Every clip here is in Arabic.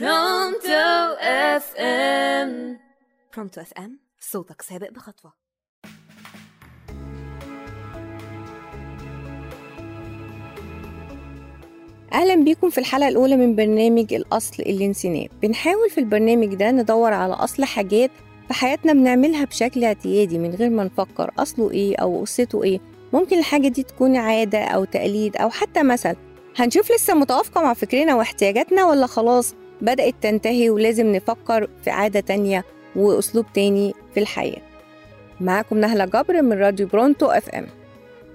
برونتو اف ام برونتو اف ام صوتك سابق بخطوة. أهلا بيكم في الحلقة الأولى من برنامج الأصل اللي نسيناه بنحاول في البرنامج ده ندور على أصل حاجات في حياتنا بنعملها بشكل اعتيادي من غير ما نفكر أصله إيه أو قصته إيه. ممكن الحاجة دي تكون عادة أو تقليد أو حتى مثل. هنشوف لسه متوافقة مع فكرنا واحتياجاتنا ولا خلاص؟ بدأت تنتهي ولازم نفكر في عادة تانية وأسلوب تاني في الحياة. معاكم نهلة جبر من راديو برونتو إف إم.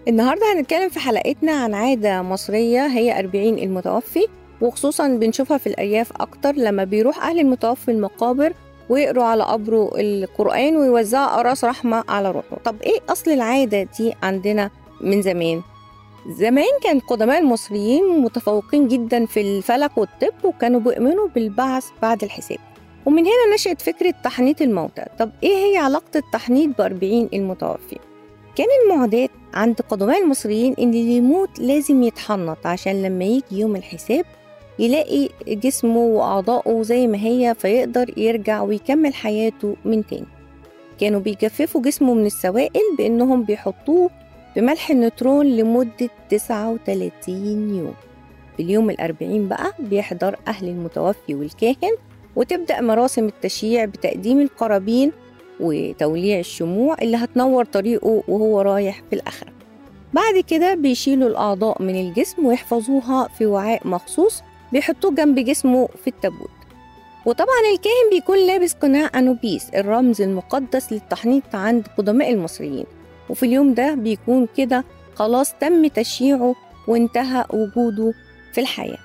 النهاردة هنتكلم في حلقتنا عن عادة مصرية هي أربعين المتوفي وخصوصا بنشوفها في الأرياف أكتر لما بيروح أهل المتوفي المقابر ويقروا على قبره القرآن ويوزعوا أقراص رحمة على روحه. طب إيه أصل العادة دي عندنا من زمان؟ زمان كان قدماء المصريين متفوقين جدا في الفلك والطب وكانوا بيؤمنوا بالبعث بعد الحساب. ومن هنا نشأت فكرة تحنيط الموتى. طب إيه هي علاقة التحنيط بأربعين المتوفي؟ كان المعدات عند قدماء المصريين إن اللي يموت لازم يتحنط عشان لما يجي يوم الحساب يلاقي جسمه وأعضائه زي ما هي فيقدر يرجع ويكمل حياته من تاني. كانوا بيجففوا جسمه من السوائل بإنهم بيحطوه بملح النيوترون لمدة 39 يوم. في اليوم الأربعين بقى بيحضر أهل المتوفي والكاهن وتبدأ مراسم التشييع بتقديم القرابين وتوليع الشموع اللي هتنور طريقه وهو رايح في الآخرة. بعد كده بيشيلوا الأعضاء من الجسم ويحفظوها في وعاء مخصوص بيحطوه جنب جسمه في التابوت. وطبعا الكاهن بيكون لابس قناع أنوبيس الرمز المقدس للتحنيط عند قدماء المصريين. وفي اليوم ده بيكون كده خلاص تم تشييعه وانتهى وجوده في الحياة.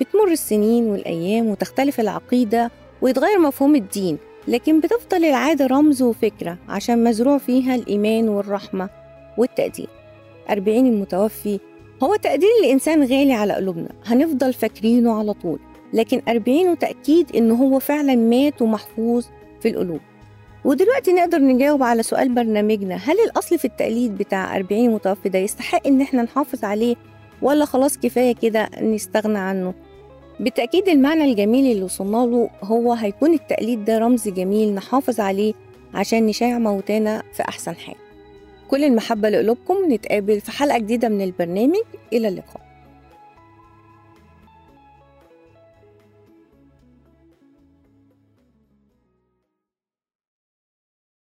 بتمر السنين والأيام وتختلف العقيدة ويتغير مفهوم الدين لكن بتفضل العادة رمز وفكرة عشان مزروع فيها الإيمان والرحمة والتقدير. أربعين المتوفي هو تقدير لإنسان غالي على قلوبنا هنفضل فاكرينه على طول لكن أربعينه تأكيد إنه هو فعلا مات ومحفوظ في القلوب. ودلوقتي نقدر نجاوب على سؤال برنامجنا. هل الأصل في التقليد بتاع 40 متوفي ده يستحق إن إحنا نحافظ عليه ولا خلاص كفاية كده نستغنى عنه؟ بالتأكيد المعنى الجميل اللي وصلنا له هو هيكون التقليد ده رمز جميل نحافظ عليه عشان نشيع موتانا في أحسن حال. كل المحبة لقلوبكم نتقابل في حلقة جديدة من البرنامج. إلى اللقاء.